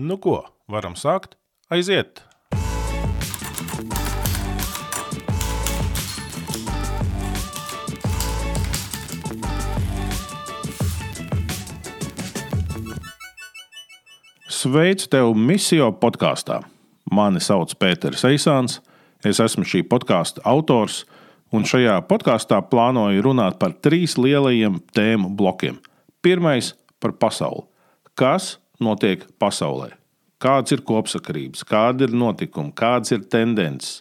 Nu ko, varam sākt? Aiziet! Sveicu tevi misijā podkāstā. Mani sauc Pēters Eisāns, es esmu šī podkāstu autors, un šajā podkāstā plānoju runāt par trīs lielajiem tēmu blokiem. Pirmais par pasauli. Kas notiek pasaulē? Kādas ir kopsakarības, kādi ir notikumi, kādas ir tendences,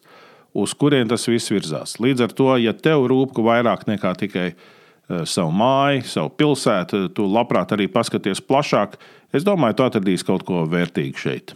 uz kurien tas viss virzās. Līdz ar to, ja tev rūp vairāk nekā tikai uh, savu māju, savu pilsētu, tu labprāt arī paskaties plašāk, es domāju, tu atradīsi kaut ko vērtīgu šeit.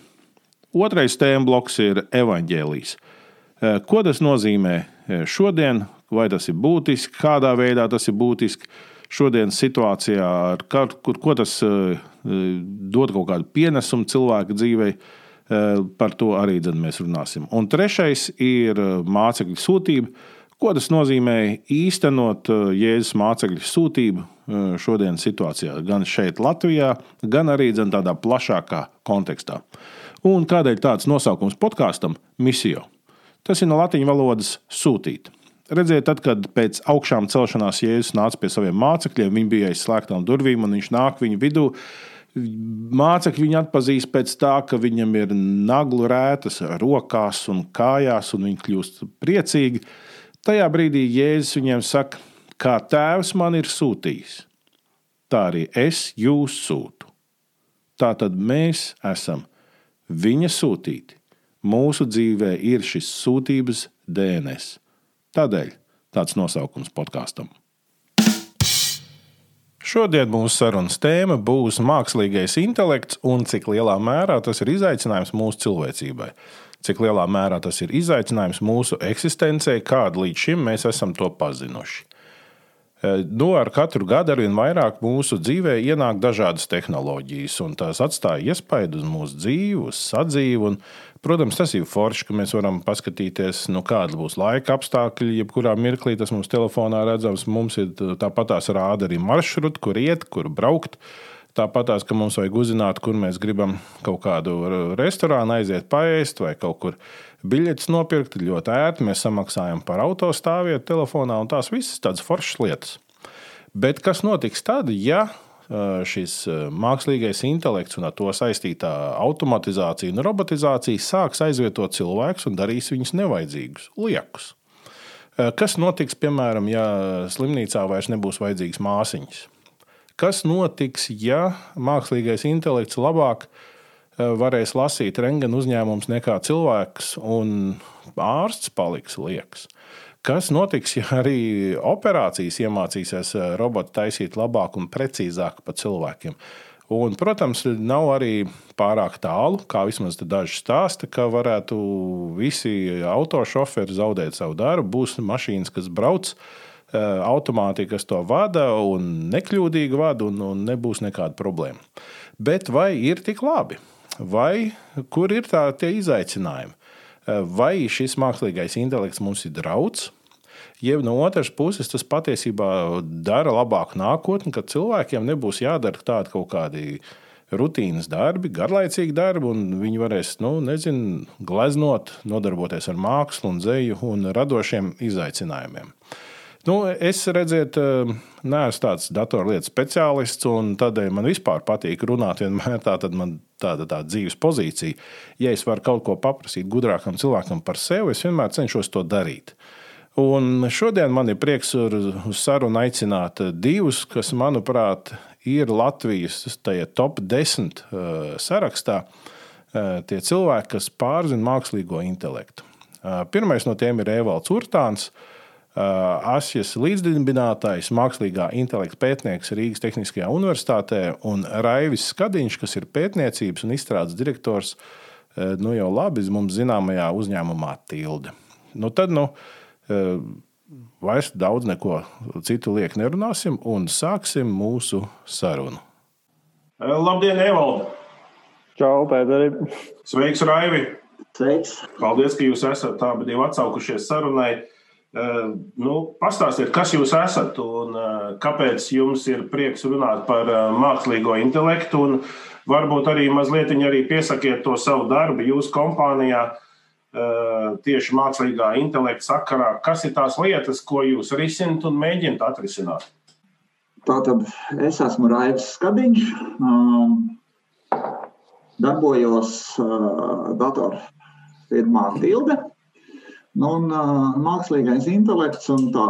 Otrais tēma bloks ir evaņģēlijs. Uh, ko tas nozīmē uh, šodien, vai tas ir būtiski, kādā veidā tas ir būtiski šodienas situācijā, ar kur, ko tas eh, dod kaut kādu pienesumu cilvēka dzīvei. Eh, par to arī mēs runāsim. Un trešais ir eh, mācekļu sūtība. Ko tas nozīmē īstenot Jēzus mācekļu sūtību šodienas situācijā, gan šeit, Latvijā, gan arī tādā plašākā kontekstā. Un kādēļ tāds nosaukums podkāstam - misija? Tas ir no latīņu valodas sūtīt. Redziet, tad, kad pēc augšām celšanās Jēzus nāca pie saviem mācekļiem, viņi bija aiz slēgtām durvīm un viņš nāk viņu vidū. Mācekļi viņu atpazīst pēc tā, ka viņam ir naglu rētas rokās un kājās, un viņi kļūst priecīgi. Tajā brīdī Jēzus viņiem saka, kā Tēvs man ir sūtījis, tā arī es jūs sūtu. Tā tad mēs esam viņa sūtīti. Mūsu dzīvē ir šis sūtības DNS. Tādēļ tāds nosaukums podkāstam. Šodien mūsu sarunas tēma būs mākslīgais intelekts un cik lielā mērā tas ir izaicinājums mūsu cilvēcībai. Cik lielā mērā tas ir izaicinājums mūsu eksistencei, kādu līdz šim mēs esam to pazinuši. Nu, ar katru gadu arvien vairāk mūsu dzīvē ienāk dažādas tehnoloģijas, un tās atstāja iespaidu uz mūsu dzīvi, uz sadzīvi. Protams, tas ir forši, ka mēs varam paskatīties, nu, kāda būs laika apstākļi. Jebkurā mirklī tas mums telefonā redzams, mums ir tāpat tās rāda arī maršruti, kur iet, kur braukt. Tāpat tās, ka mums vajag uzzināt, kur mēs gribam kaut kādu restorānu aiziet, paēst vai kaut kur biļetes nopirkt ļoti ērti. Mēs samaksājam par autostāvvietu telefonā un tās visas tādas foršas lietas. Bet kas notiks tad, ja šis mākslīgais intelekts un ar to saistītā automatizācija un robotizācija sāks aizvietot cilvēkus un darīs viņus nevajadzīgus, liekus? Kas notiks, piemēram, ja slimnīcā vairs nebūs vajadzīgas māsiņas? Kas notiks, ja mākslīgais intelekts labāk Eh, varēs lasīt rengena uzņēmums nekā cilvēks, un ārsts paliks liekas. Kas notiks, ja arī operācijas iemācīsies eh, roboti taisīt labāk un precīzāk par cilvēkiem? Un, protams, nav arī pārāk tālu, kā vismaz daži stāsta, ka varētu visi autošoferi zaudēt savu darbu. Būs mašīnas, kas brauc, eh, automātika, kas to vada un nekļūdīgi vada, un, un nebūs nekāda problēma. Bet vai ir tik labi? vai kur ir tā, tie izaicinājumi? Vai šis mākslīgais intelekts mums ir draudz? Jeb no otras puses, tas patiesībā dara labāku nākotni, kad cilvēkiem nebūs jādara tādi kaut kādi rutīnas darbi, garlaicīgi darbi, un viņi varēs, nu, nezinu, gleznot, nodarboties ar mākslu, un dzeju un radošiem izaicinājumiem. Nu, es redziet, eh, neesmu tāds datorlietu speciālists, un tādēļ man vispār patīk runāt vienmēr tāda man tāda, tāda dzīves pozīcija. Ja es varu kaut ko paprasīt gudrākam cilvēkam par sevi, es vienmēr cenšos to darīt. Un šodien man ir prieks uz sarunu aicināt divus, kas, manuprāt, ir Latvijas top 10 eh, sarakstā. Eh, tie cilvēki, kas pārzina mākslīgo intelektu. Pirmais no tiem ir Evalds Urtāns, Uh, Asijas līdzdibinātājs, mākslīgā intelekta pētnieks Rīgas Tehniskajā universitātē un Raivis Skadiņš, kas ir pētniecības un izstrādes direktors uh, nu jau labi mums zināmajā uzņēmumā Tilde. Nu, tad, nu, uh, vairs daudz neko citu liek nerunāsim un sāksim mūsu sarunu. Labdien, Evalda! Čau, Pēteri! Sveiks, Raivi! Sveiks! Paldies, ka jūs esat abi atsaukušies sarunai. Ehm, nu, pastāstiet, kas jūs esat un eh, kāpēc jums ir prieks runāt par eh, mākslīgo intelektu. Varbūt arī mazliet arī piesakiet to savu darbu jūsu kompānijā. Tieši mākslīgā intelekta sakarā, kas ir tās lietas, ko jūs risināt un mēģināt atrisināt? Tātad es esmu Raivs Skadiņš, darbojos datorfirmā Tilde. Nu, un, mākslīgais intelekts un tā,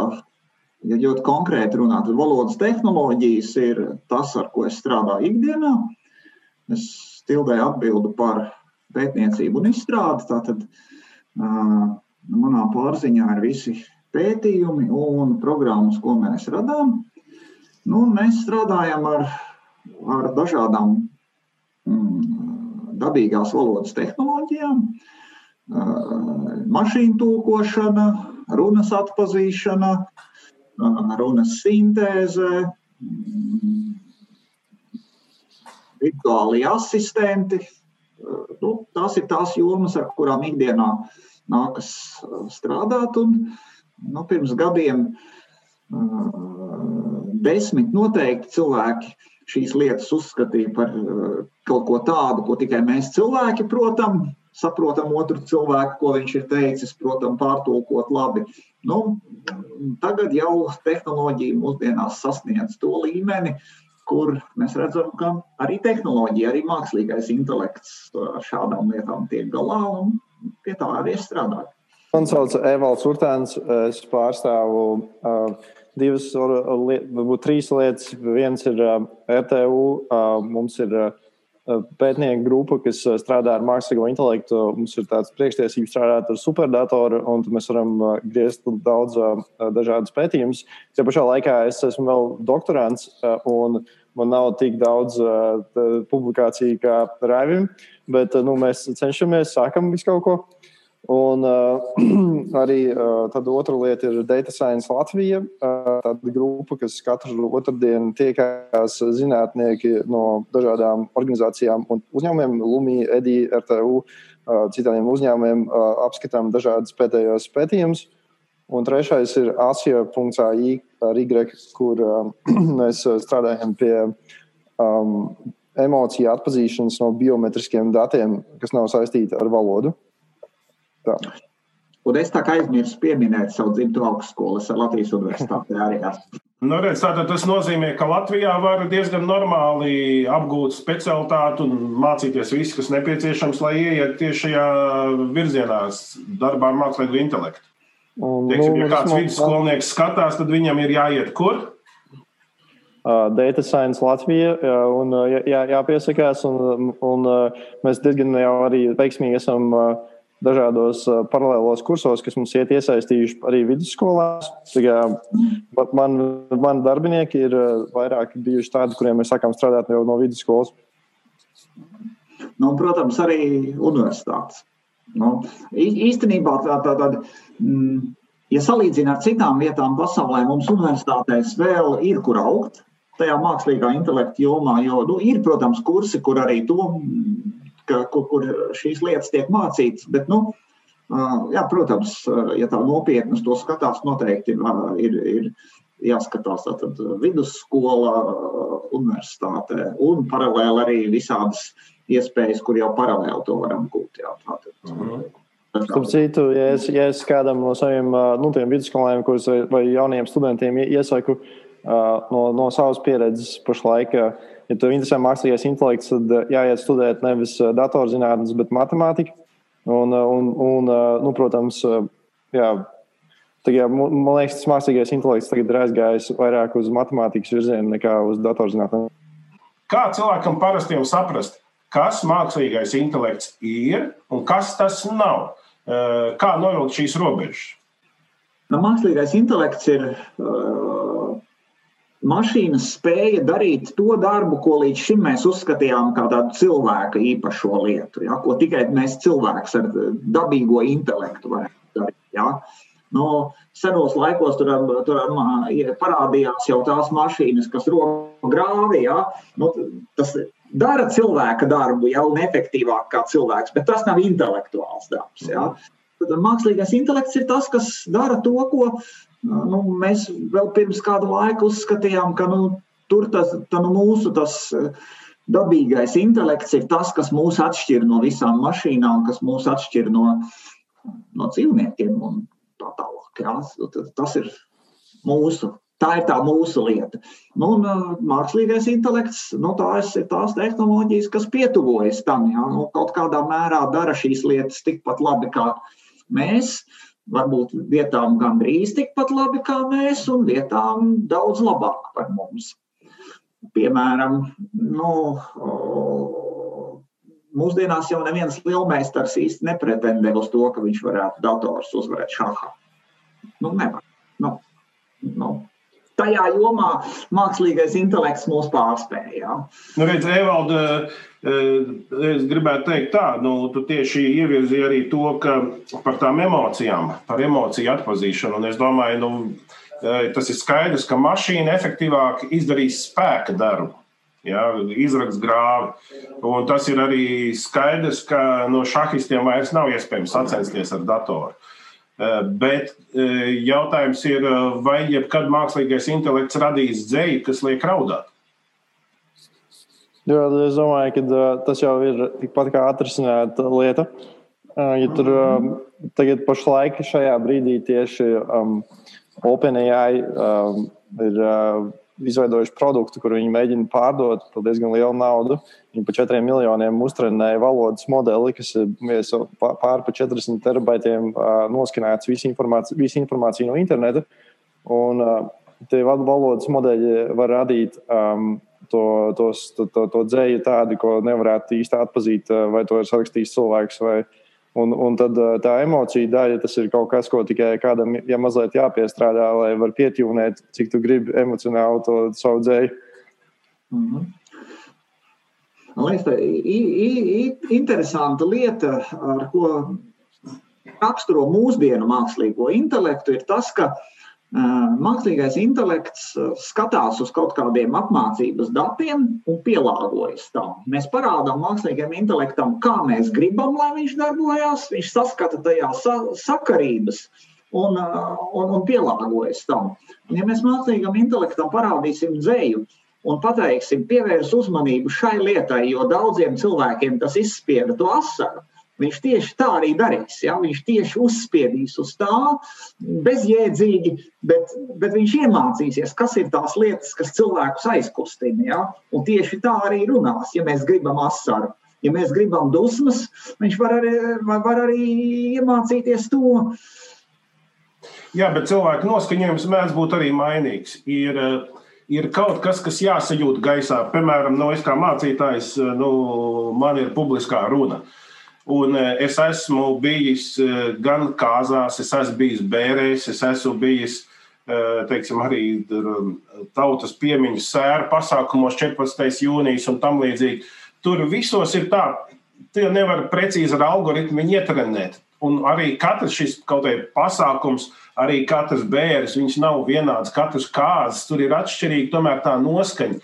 ja ļoti konkrēti runāt, valodas tehnoloģijas ir tas, ar ko es strādāju ikdienā. Es Tildē atbildu par pētniecību un izstrādi. Tātad manā pārziņā ir visi pētījumi un programmas, ko mēs radām. Nu, mēs strādājam ar, ar dažādām mm, dabīgās valodas tehnoloģijām, uh, mašīnu tūkošana, runas atpazīšana, runas sintēze, mm, virtuāli asistenti. Nu, tās ir tās jomas, ar kurām ikdienā nākas strādāt. Un, nu, pirms gadiem desmit noteikti cilvēki šīs lietas uzskatīja par uh, kaut ko tādu, ko tikai mēs cilvēki protam, saprotam otru cilvēku, ko viņš ir teicis, protam, pārtulkot labi. Nu, tagad jau tehnoloģija mūsdienās sasniedz to līmeni, kur mēs redzam, ka arī tehnoloģija, arī mākslīgais intelekts ar šādām lietām tiek galā un pie tā arī strādājot. Man sauc Evalds Urtāns, es pārstāvu uh, divas, varbūt trīs lietas. Viens ir uh, RTU, uh, mums ir uh, pētnieku grupa, kas strādā ar mākslīgo intelektu. Mums ir tāds priekštiesības strādāt ar superdatoru, un mēs varam griezt daudz dažādas pētījumus. Tajā pašā laikā es esmu vēl doktorants, un man nav tik daudz publikāciju kā Raivim, bet nu, mēs cenšamies, sākam visu kaut ko. Un uh, arī uh, tāda otra lieta ir Data Science Latvija. Uh, tāda grupa, kas katru otrdienu tiekās zinātnieki no dažādām organizācijām un uzņēmumiem, Lumija, Edija, RTU, uh, citiem uzņēmumiem, uh, apskatām dažādas pēdējos pētījumus. Un trešais ir asija.ai, kur uh, mēs strādājam pie um, emociju atpazīšanas no biometriskiem datiem, kas nav saistīti ar valodu. Tā. Un es tā kā aizmirsu pieminēt savu dzimtu augstskolu, es Latvijas universitātē arī esmu. Nu, redz, tātad tas nozīmē, ka Latvijā var diezgan normāli apgūt specialitāti un mācīties visu, kas nepieciešams, lai ieiet tieši šajā virzienā, darbā ar mākslīgo intelektu. Un, Teiksim, ja nu, kāds vidusskolnieks skatās, tad viņam ir jāiet kur? Data Science Latvija, un jā, jāpiesakās, un, un mēs diezgan jau arī veiksmīgi esam uh, dažādos paralēlos kursos, kas mums iet iesaistījuši arī vidusskolās. Man, man darbinieki ir vairāk bijuši tādi, kuriem mēs sākām strādāt jau no vidusskolas. Nu, protams, arī universitātes. Nu, īstenībā tā, tā, tā, mm, ja salīdzina ar citām vietām pasaulē, mums universitātēs vēl ir kur augt tajā mākslīgā intelekta jomā, jo nu, ir, protams, kursi, kur arī to ka, kur, kur šīs lietas tiek mācītas. Bet, nu, jā, protams, ja tā nopietni to skatās, noteikti ir, ir jāskatās tātad vidusskola, universitāte un paralēli arī visādas iespējas, kur jau paralēli to varam gūt. Jā, tātad, mhm. Starp citu, ja es, ja es kādam no saviem nu, vidusskolēniem vai, vai jauniem studentiem iesaku no, no savas pieredzes pašlaik, uh, ja tev interesē mākslīgais intelekts, tad eh, jāiet studēt nevis eh, datorzinātnes, bet matemātiku. Un, eh, un, un nu, protams, jā, tagad, man liekas, tas mākslīgais intelekts tagad ir aizgājis vairāk uz matemātikas virzienu nekā uz datorzinātnēm. Kā cilvēkam parasti jau saprast, kas mākslīgais intelekts ir un kas tas nav? Kā novilkt šīs robežas? Nu, mākslīgais intelekts ir uh, mašīnas spēja darīt to darbu, ko līdz šim mēs uzskatījām par tādu cilvēka īpašo lietu, ja, ko tikai mēs cilvēks ar dabīgo intelektu varētu darīt. Ja. No senos laikos tur, tur parādījās jau tās mašīnas, kas roka grāvi. Ja. Nu, tas dara cilvēka darbu jau neefektīvāk kā cilvēks, bet tas nav intelektuāls darbs. Ja. Tad mākslīgais intelekts ir tas, kas dara to, ko nu, mēs vēl pirms kāda laika uzskatījām, ka nu, tur tas, tā, nu, mūsu tas, dabīgais intelekts ir tas, kas mūs atšķir no visām mašīnām, kas mūs atšķir no, no dzīvniekiem un tā tālāk. Jā. Tas ir mūsu. Tā ir tā mūsu lieta. Nu, un, uh, mākslīgais intelekts, nu, tās ir tās tehnoloģijas, kas pietuvojas tam. Jā, nu, kaut kādā mērā dara šīs lietas tikpat labi kā mēs. Varbūt vietām gandrīz tikpat labi kā mēs, un vietām daudz labāk par mums. Piemēram, nu, mūsdienās jau neviens lielmeistars īsti nepretendē uz to, ka viņš varētu dators uzvarēt šahā. Nu, nevar. Nu, nu, tajā jomā mākslīgais intelekts mūs pārspēja. Ja. Nu, redz, Evalda, eh, es gribētu teikt tā, nu, tu tieši ievirzīji arī to, ka par tām emocijām, par emociju atpazīšanu. Un es domāju, nu, Eh, tas ir skaidrs, ka mašīna efektīvāk izdarīs spēka darbu. Ja, izraks grāvi. Un tas ir arī skaidrs, ka no šahistiem vairs nav iespējams sacensties ar datoru. Eh, bet eh, jautājums ir, vai jebkad mākslīgais intelekts radīs dzēju, kas liek raudāt? Jā, es domāju, ka tas jau ir tikpat kā atrisināta lieta. Ja tur tagad pašlaik šajā brīdī tieši um, OpenAI um, ir uh, izveidojuši produktu, kur viņi mēģina pārdot par diezgan lielu naudu. Viņi par 4 miljoniem uztrenēja valodas modeli, kas ir par 40 terabaitiem uh, noskanēts visu informāciju, visu informāciju no interneta. Un uh, tie valodas modeļi var radīt um, to, tos, to, to, to dzēju tādu, ko nevarētu īsti atpazīt, uh, vai to ir sarakstījis cilvēks vai cilvēks Un, un tad tā emocija daļa, tas ir kaut kas, ko tikai kādam ja mazliet jāpiestrādā, lai var pietūnēt, cik tu gribi emocionāli to savu dzēju. Mm -hmm. Man liekas, tā ir interesanta lieta, ar ko raksturo mūsdienu mākslīgo intelektu, ir tas, ka uh, Mākslīgais intelekts skatās uz kaut kādiem apmācības datiem un pielāgojas tam. Mēs parādām mākslīgajam intelektam, kā mēs gribam, lai viņš darbojas. Viņš saskata tajā sa sakarības un, un, un pielāgojas tam. Un, ja mēs mākslīgam intelektam parādīsim dzēju un pateiksim, pievērs uzmanību šai lietai, jo daudziem cilvēkiem tas izspieda to asaru, Viņš tieši tā arī darīs. Ja? Viņš tieši uzspiedīs uz tā, bezjēdzīgi, bet, bet viņš iemācīsies, kas ir tās lietas, kas cilvēkus aizkustina. Ja? Un tieši tā arī runās, ja mēs gribam asaru. Ja mēs gribam dusmas, viņš var arī, var arī iemācīties to. Jā, bet cilvēka noskaņojums mēdz būt arī mainīgs. Ir, ir kaut kas, kas jāsajūt gaisā. Piemēram, nu, es kā mācītājs, nu, man ir publiskā runa. Uh, Un eh, es esmu bijis eh, gan kāzās, es esmu bijis bērēs, es esmu bijis eh, teiksim, arī tautas piemiņas sēra pasākumos 14. jūnijas un tam līdzīgi. Tur visos ir tā, tu nevari precīzi ar algoritmu ietrenēt. Un arī katrs šis kaut kāds pasākums, arī katrs bērns, viņš nav vienāds, katrs kāzas, tur ir atšķirīga tomēr tā noskaņa.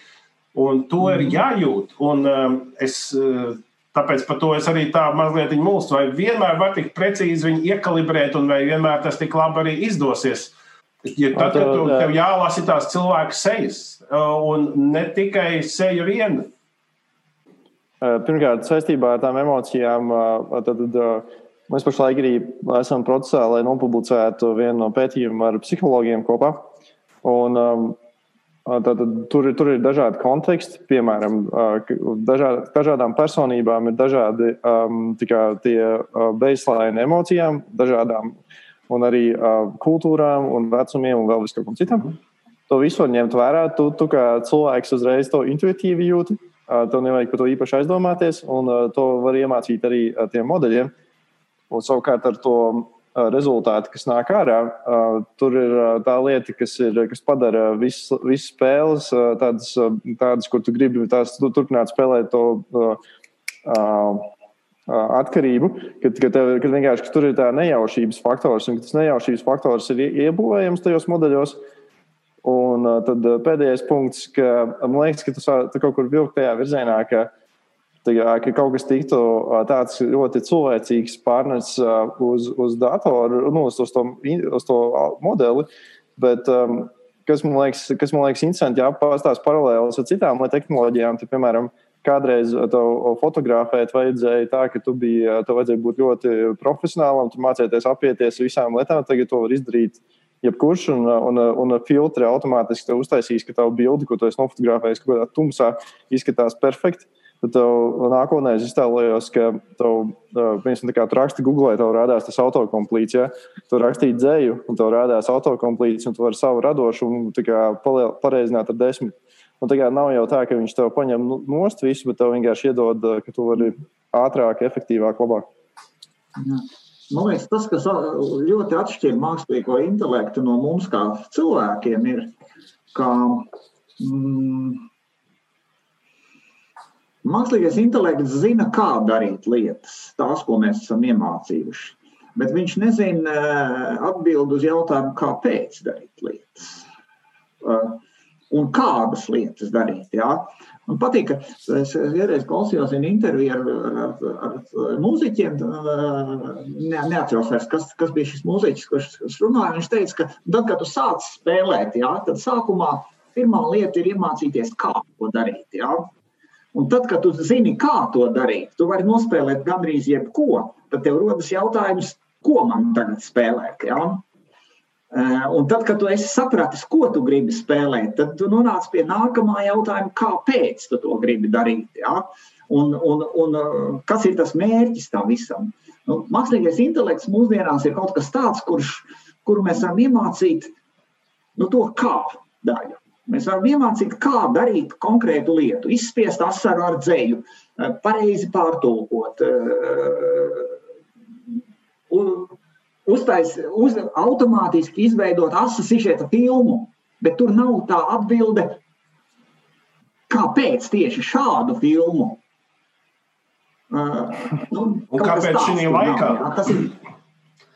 Un to ir mhm. jājūt. Un, um, es, Tāpēc par to es arī tā mazliet mūlstu. Vai vienmēr var tik precīzi viņu iekalibrēt, un vai vienmēr tas tik labi arī izdosies. Ja tad, kad tu, tev jālasa tās cilvēku sejas, un ne tikai seja viena. Pirmkārt, saistībā ar tām emocijām, tad, tad mēs pašlaik arī esam procesā, lai nopublicētu vienu no pētījumiem ar psihologiem kopā. Un, um, Tātad, tur, tur ir dažādi konteksti, piemēram, dažād, dažādām personībām ir dažādi um, tie baseline emocijām, dažādām un arī uh, kultūrām un vecumiem un vēl viskam citam. To visu var ņemt vērā. Tu, tu kā cilvēks uzreiz to intuitīvi jūti. Uh, tev nevajag par to īpaši aizdomāties, un uh, to var iemācīt arī uh, tiem modeļiem. Un savukārt ar to rezultāti, kas nāk ārā, tur ir tā lieta, kas, ir, kas padara visas vis spēles tādas, tādas, kur tu gribi tās, tu turpināt spēlēt to. Atkarību, kad, kad, tev, kad vienkārši kad tur ir tā nejaušības faktors, un tas nejaušības faktors ir iebūvējams tajos modeļos. Un tad pēdējais punkts, ka man liekas, ka tas kaut kur vilkt tajā virzienā, ka uh, Tā ka kaut kas tiktu tāds ļoti cilvēcīgs pārnes uz, uz datoru, nu, uz, uz, to, uz to modeli. Bet, kas man liekas, kas man liekas interesanti, ja pastāstās paralēlus ar citām tehnoloģijām, tad, piemēram, kādreiz tev fotografēt vajadzēja tā, ka tu biji, tev vajadzēja būt ļoti profesionālam, tu mācīties apieties visām lietām. Tagad to var izdarīt jebkurš, un, un, un filtri automātiski uztaisīs, ka tavu bildi, ko tu esi nofotografējis, kaut kādā tumsā, izskatās perfekti. Tad tev nākotnē es iztēlojos, ka tev, piemēram, kā tu raksti Google, tev rādās tas autokomplīts. Ja? Tu rakstīji dzēju, un tev rādās autokomplīts, un tu vari savu radošumu pareizināt ar desmit. Un tagad nav jau tā, ka viņš tev paņem nost visu, bet tev vienkārši iedod, ka tu vari ātrāk, efektīvāk, labāk. Jā. Man liekas, tas, kas ļoti atšķir mākslīgo intelektu no mums kā cilvēkiem, ir, ka mm, Mākslīgais intelekts zina, kā darīt lietas, tās, ko mēs esam iemācījuši. Bet viņš nezina eh, atbildi uz jautājumu, kāpēc darīt lietas. Eh, un kādas lietas darīt. Ja? Man patīk, ka es vienreiz klausījos interviju ar, ar, ar, mūziķiem. Eh, ne, neatceros vairs, kas, kas bija šis mūziķis, kurš, kurš runāja. Viņš teica, ka tad, kad tu sāc spēlēt, ja, tad sākumā pirmā lieta ir iemācīties, kā to darīt. Ja? Un tad, kad tu zini, kā to darīt, tu vari nospēlēt gandrīz jebko. Tad tev rodas jautājums, ko man tagad spēlēt. Ja? Eh, un tad, kad tu esi sapratis, ko tu gribi spēlēt, tad tu nonāc pie nākamā jautājuma, kāpēc tu to gribi darīt. Ja? Un, un, un eh, kas ir tas mērķis tam visam? Nu, mākslīgais intelekts mūsdienās ir kaut kas tāds, kurš, kuru mēs varam iemācīt nu, to kā daļu. Mēs varam iemācīt, kā darīt konkrētu lietu, izspiest asaru ar dzēju, eh, pareizi pārtulkot, eh, uztais, uz, automātiski izveidot asu sižeta filmu, bet tur nav tā atbilde, kāpēc tieši šādu filmu. Uh, nu, Un kāpēc šī laikā? Jā, tas ir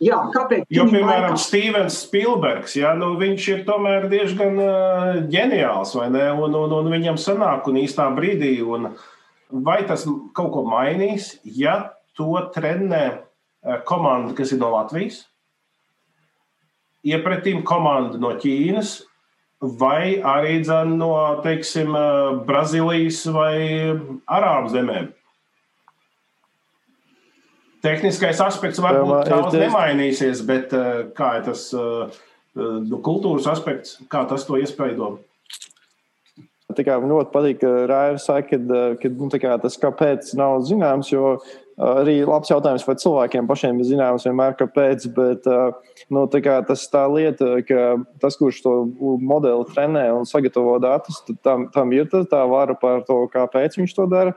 Jā, kāpēc? Jo, piemēram, Stevens Spilbergs, jā, nu, viņš ir tomēr diezgan uh, ģeniāls, vai ne? Un, un, un viņam sanāk un īstā brīdī. Un vai tas kaut ko mainīs, ja to trenē komanda, kas ir no Latvijas, iepratīm komanda no Ķīnas, vai arī no, teiksim, Brazīlijas vai Arābu zemēm? Tehniskais aspekts varbūt daudz nemainīsies, bet eh, kā ir tas eh, nu, kultūras aspekts, kā tas to iespaido? Tikai man ļoti patīk, ka Raivs saka, ka nu, tas kāpēc nav zināms, jo arī labs jautājums, vai cilvēkiem pašiem ir zināms vienmēr, kāpēc, bet nu, tā tas tā lieta, ka tas, kurš to modeli trenē un sagatavo datus, tam, tam ir tā vara par to, kāpēc viņš to dara.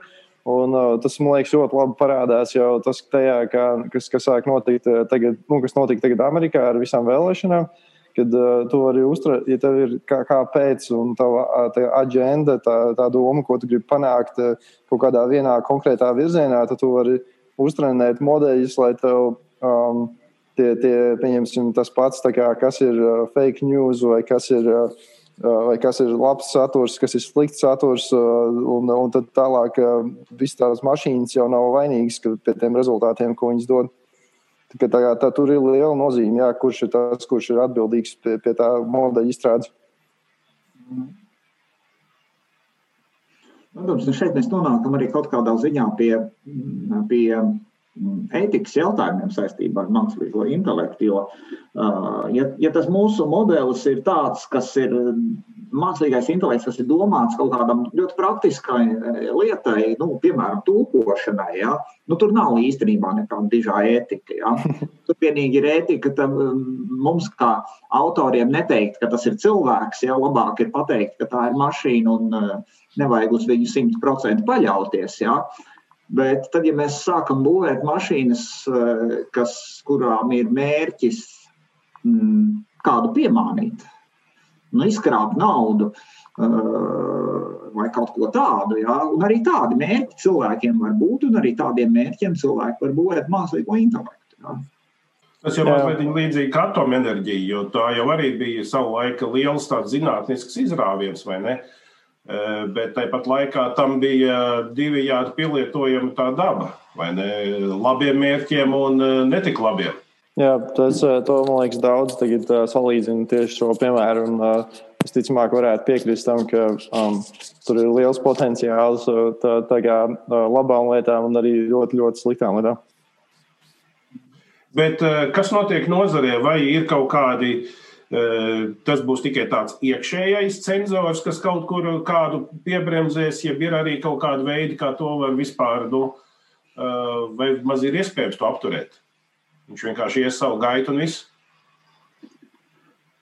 Un, uh, tas man liekas ļoti labi parādās jau tas, tajā, kā, kas, kas sāk notikt tagad, nu, kas notika tagad Amerikā ar visām vēlēšanām. Kad uh, tu vari uzturēt, ja tev ir kā, kāpēc, un tava tā aģenda, tā, tā doma, ko tu gribi panākt kaut kādā vienā konkrētā virzienā, tad tu vari uztrenēt modeļus, lai tev um, tie, tie, pieņemsim, tas pats, kā, kas ir uh, fake news vai kas ir. Uh, vai kas ir labs saturs, kas ir slikts saturs, un, un tad tālāk visas tās mašīnas jau nav vainīgas pie tiem rezultātiem, ko viņas dod. Tā, tā, tā, tur ir liela nozīme, jā, kurš ir tas, kurš ir atbildīgs pie, pie tā modeļa izstrādes. Protams, šeit mēs nonākam arī kaut kādā ziņā pie, pie ētikas jautājumiem saistībā ar mākslīgo intelektu. Jo, ja, ja tas mūsu modelis ir tāds, kas ir mākslīgais intelekts, kas ir domāts kaut kādam ļoti praktiskai lietai, nu, piemēram, tūkošanai, ja, nu, tur nav īstenībā nekāda dižā ētika. Ja. Tur vienīgi ir ētika, ka mums kā autoriem neteikt, ka tas ir cilvēks, ja labāk ir pateikt, ka tā ir mašīna un nevajag uz viņu simt procentu paļauties. Ja. Bet tad, ja mēs sākam būvēt mašīnas, eh, kas, kurām ir mērķis mm, kādu piemānīt, nu, izkrāpt naudu eh, vai kaut ko tādu, jā, un arī tādi mērķi cilvēkiem var būt, un arī tādiem mērķiem cilvēki var būvēt mākslīgo intelektu. Jā. Tas jau mazliet līdzīgi kā atomenerģija, jo tā jau arī bija savu laiku liels tāds zinātnisks izrāviens, vai ne? Uh, bet tāpat laikā tam bija divi jādi pielietojami tā daba, vai ne? Labiem mērķiem un netik labiem. Jā, tas, to man liekas, daudz tagad salīdzina tieši šo piemēru. Un, visticamāk varētu piekrist tam, ka um, tur ir liels potenciāls tā, tā kā, labām lietām un arī ļoti, ļoti sliktām lietām. Bet kas notiek nozarē? Vai ir kaut kādi, tas būs tikai tāds iekšējais cenzors, kas kaut kur kādu piebremzēs, ja ir arī kaut kāda veida, kā to var vispār, nu, vai maz ir iespējams to apturēt? Viņš vienkārši ies savu gaitu un viss.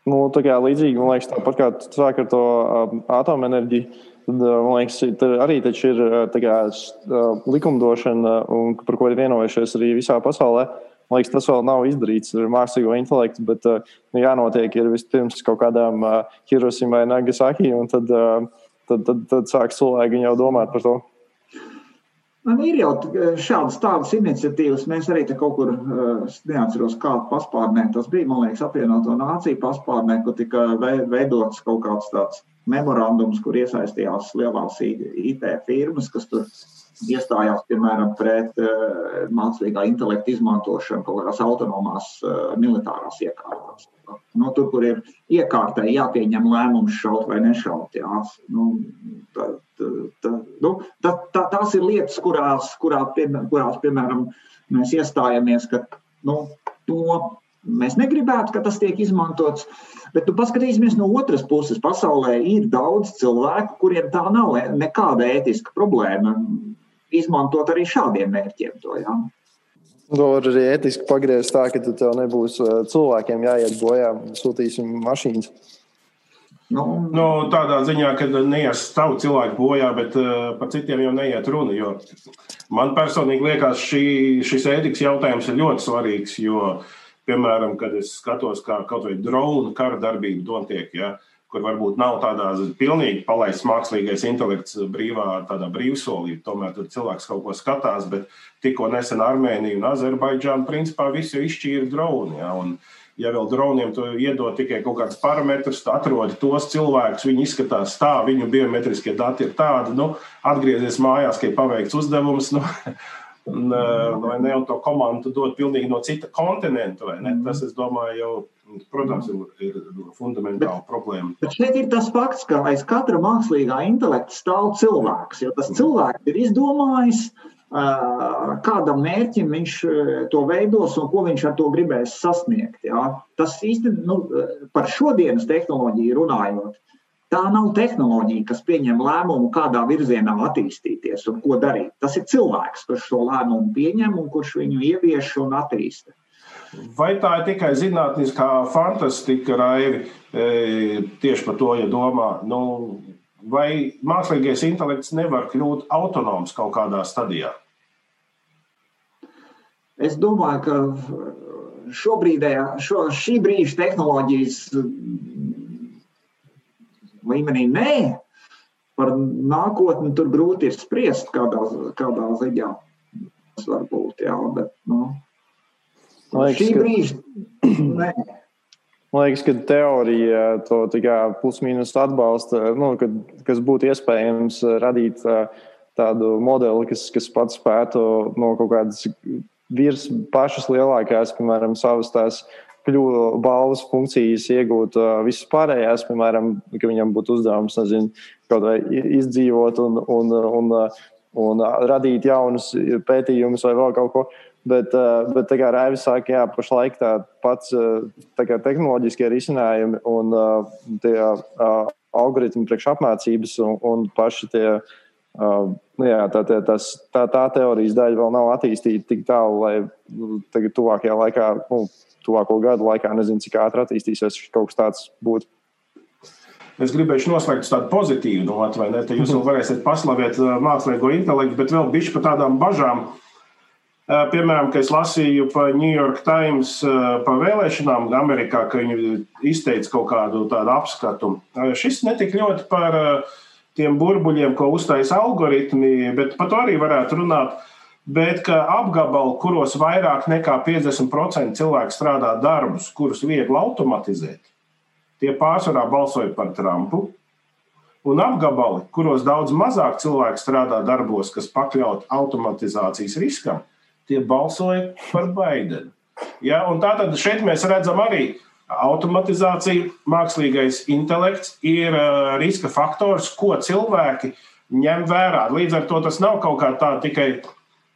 Nu, tā kā līdzīgi, man liekas, tāpat kā tu sāki ar to um, atomenerģiju, tad, uh, man liekas, arī taču ir uh, kā, uh, likumdošana, un, par ko ir vienojušies arī visā pasaulē. Man liekas, tas vēl nav izdarīts ar mākslīgo intelektu, bet uh, jānotiek ir vispirms kaut kādām uh, Hiroshima vai Nagasaki, un tad, uh, tad, tad, tad sāk cilvēki jau domāt par to. Man ir jau šādas tādas iniciatīvas. Mēs arī kaut kur, neatceros, kādu paspārnē tas bija. Man liekas, apvienoto nāciju paspārnē, kur tika veidots kaut kāds tāds memorandums, kur iesaistījās lielās IT firmas, kas tur iestājās piemēram pret uh, mākslīgā intelekta izmantošanu kaut kādās autonomās uh, militārās iekārtās. Nu, tur, kur ir iekārtai jāpieņem lēmums šaut vai nešaut. Jā. Nu, tā, tā, nu, tā, tā, tās ir lietas, kurās, kurā, kurās, piemēram, mēs iestājamies, ka nu, to mēs negribētu, ka tas tiek izmantots. Bet nu, paskatīsimies no otras puses. Pasaulē ir daudz cilvēku, kuriem tā nav nekāda ētiska problēma izmantot arī šādiem mērķiem. To, ja? To var arī ētiski pagriezt tā, ka tev nebūs eh, cilvēkiem jāiet bojā, sūtīsim mašīnas. Nu, nu, tādā ziņā, ka neies tavu cilvēku bojā, bet uh, par citiem jau neiet runa. Man personīgi liekas, šī, šis ētikas jautājums ir ļoti svarīgs. Jo, piemēram, kad es skatos, kā kaut vai drona kara darbība notiek, ja, uh, kur varbūt nav tādā pilnīgi palaists mākslīgais intelekts brīvā, tādā brīvsolī. Tomēr tur cilvēks kaut ko skatās, bet tikko nesen Armēnija un Azerbaidžāna principā visi izšķīra droni. Ja, un, ja vēl droniem tu iedod tikai kaut kādus parametrus, tad atrodi tos cilvēkus, viņi izskatās tā, viņu biometriskie dati ir tādi, nu, atgriezies mājās, ka ir paveikts uzdevums. Nu, un, vai ne, un to komandu dod pilnīgi no cita kontinenta. Tas, es domāju, jau Protams, ir, ir fundamentāla bet, problēma. Bet šeit ir tas fakts, ka aiz katra mākslīgā intelekta stāv cilvēks. Jo tas cilvēks ir izdomājis, kādam mērķim viņš to veidos un ko viņš ar to gribēs sasniegt. Jā. Tas īstenībā nu, par šodienas tehnoloģiju runājot. Tā nav tehnoloģija, kas pieņem lēmumu, kādā virzienā attīstīties un ko darīt. Tas ir cilvēks, kurš šo lēmumu pieņem un kurš viņu ievieš un attīsta. Vai tā ir tikai zinātniskā fantastika, Raivi, e, tieši par to, ja domā, nu, vai mākslīgais intelekts nevar kļūt autonoms kaut kādā stadijā? Es domāju, ka šobrīd, šo, šī brīža tehnoloģijas līmenī nē, par nākotni tur grūti ir spriest, kādā, kādā ziņā tas var būt. Jā, bet, nu, liekas, Šī brīža. Man liekas, ka teorija to plus-minus atbalsta, nu, kad, kas būtu iespējams radīt tādu modeli, kas, kas pats spētu no kaut kādas virs pašas lielākās, piemēram, savas tās kļuvu balvas funkcijas iegūt uh, visas pārējās, piemēram, ka viņam būtu uzdevums, nezinu, kaut vai izdzīvot un, un, un, un, un radīt jaunus pētījumus vai vēl kaut ko. Bet, bet tā kā Raivis saka, jā, pašlaik tā pats tā kā tehnoloģiskie risinājumi un tie algoritmi priekšapmācības un, un paši tie, nu jā, tā, tā, tas, tā, tā teorijas daļa vēl nav attīstīta tik tālu, lai nu, tagad tuvākajā laikā, nu, tuvāko gadu laikā, nezinu, cik ātri attīstīsies kaut kas tāds būtu. Es gribēju noslēgt tādu pozitīvu notu, vai ne? Tad jūs vēl varēsiet paslavēt mākslīgo intelektu, bet vēl bišķi par tādām bažām. Uh, Piemēram, kad es lasīju par New York Times par vēlēšanām Amerikā, ka viņi izteica kaut kādu tādu apskatu. Šis netik ļoti par tiem burbuļiem, ko uztaisa algoritmi, bet par to arī varētu runāt. Bet ka apgabali, kuros vairāk nekā 50% cilvēku strādā darbus, kurus viegli automatizēt, tie pārsvarā balsoja par Trumpu. Un apgabali, kuros daudz mazāk cilvēku strādā darbos, kas pakļaut automatizācijas riskam, tie balsoja par Baidenu. Ja, tātad šeit mēs redzam arī, automatizācija, mākslīgais intelekts ir riska faktors, ko cilvēki ņem vērā. Līdz ar to tas nav kaut kā tā tikai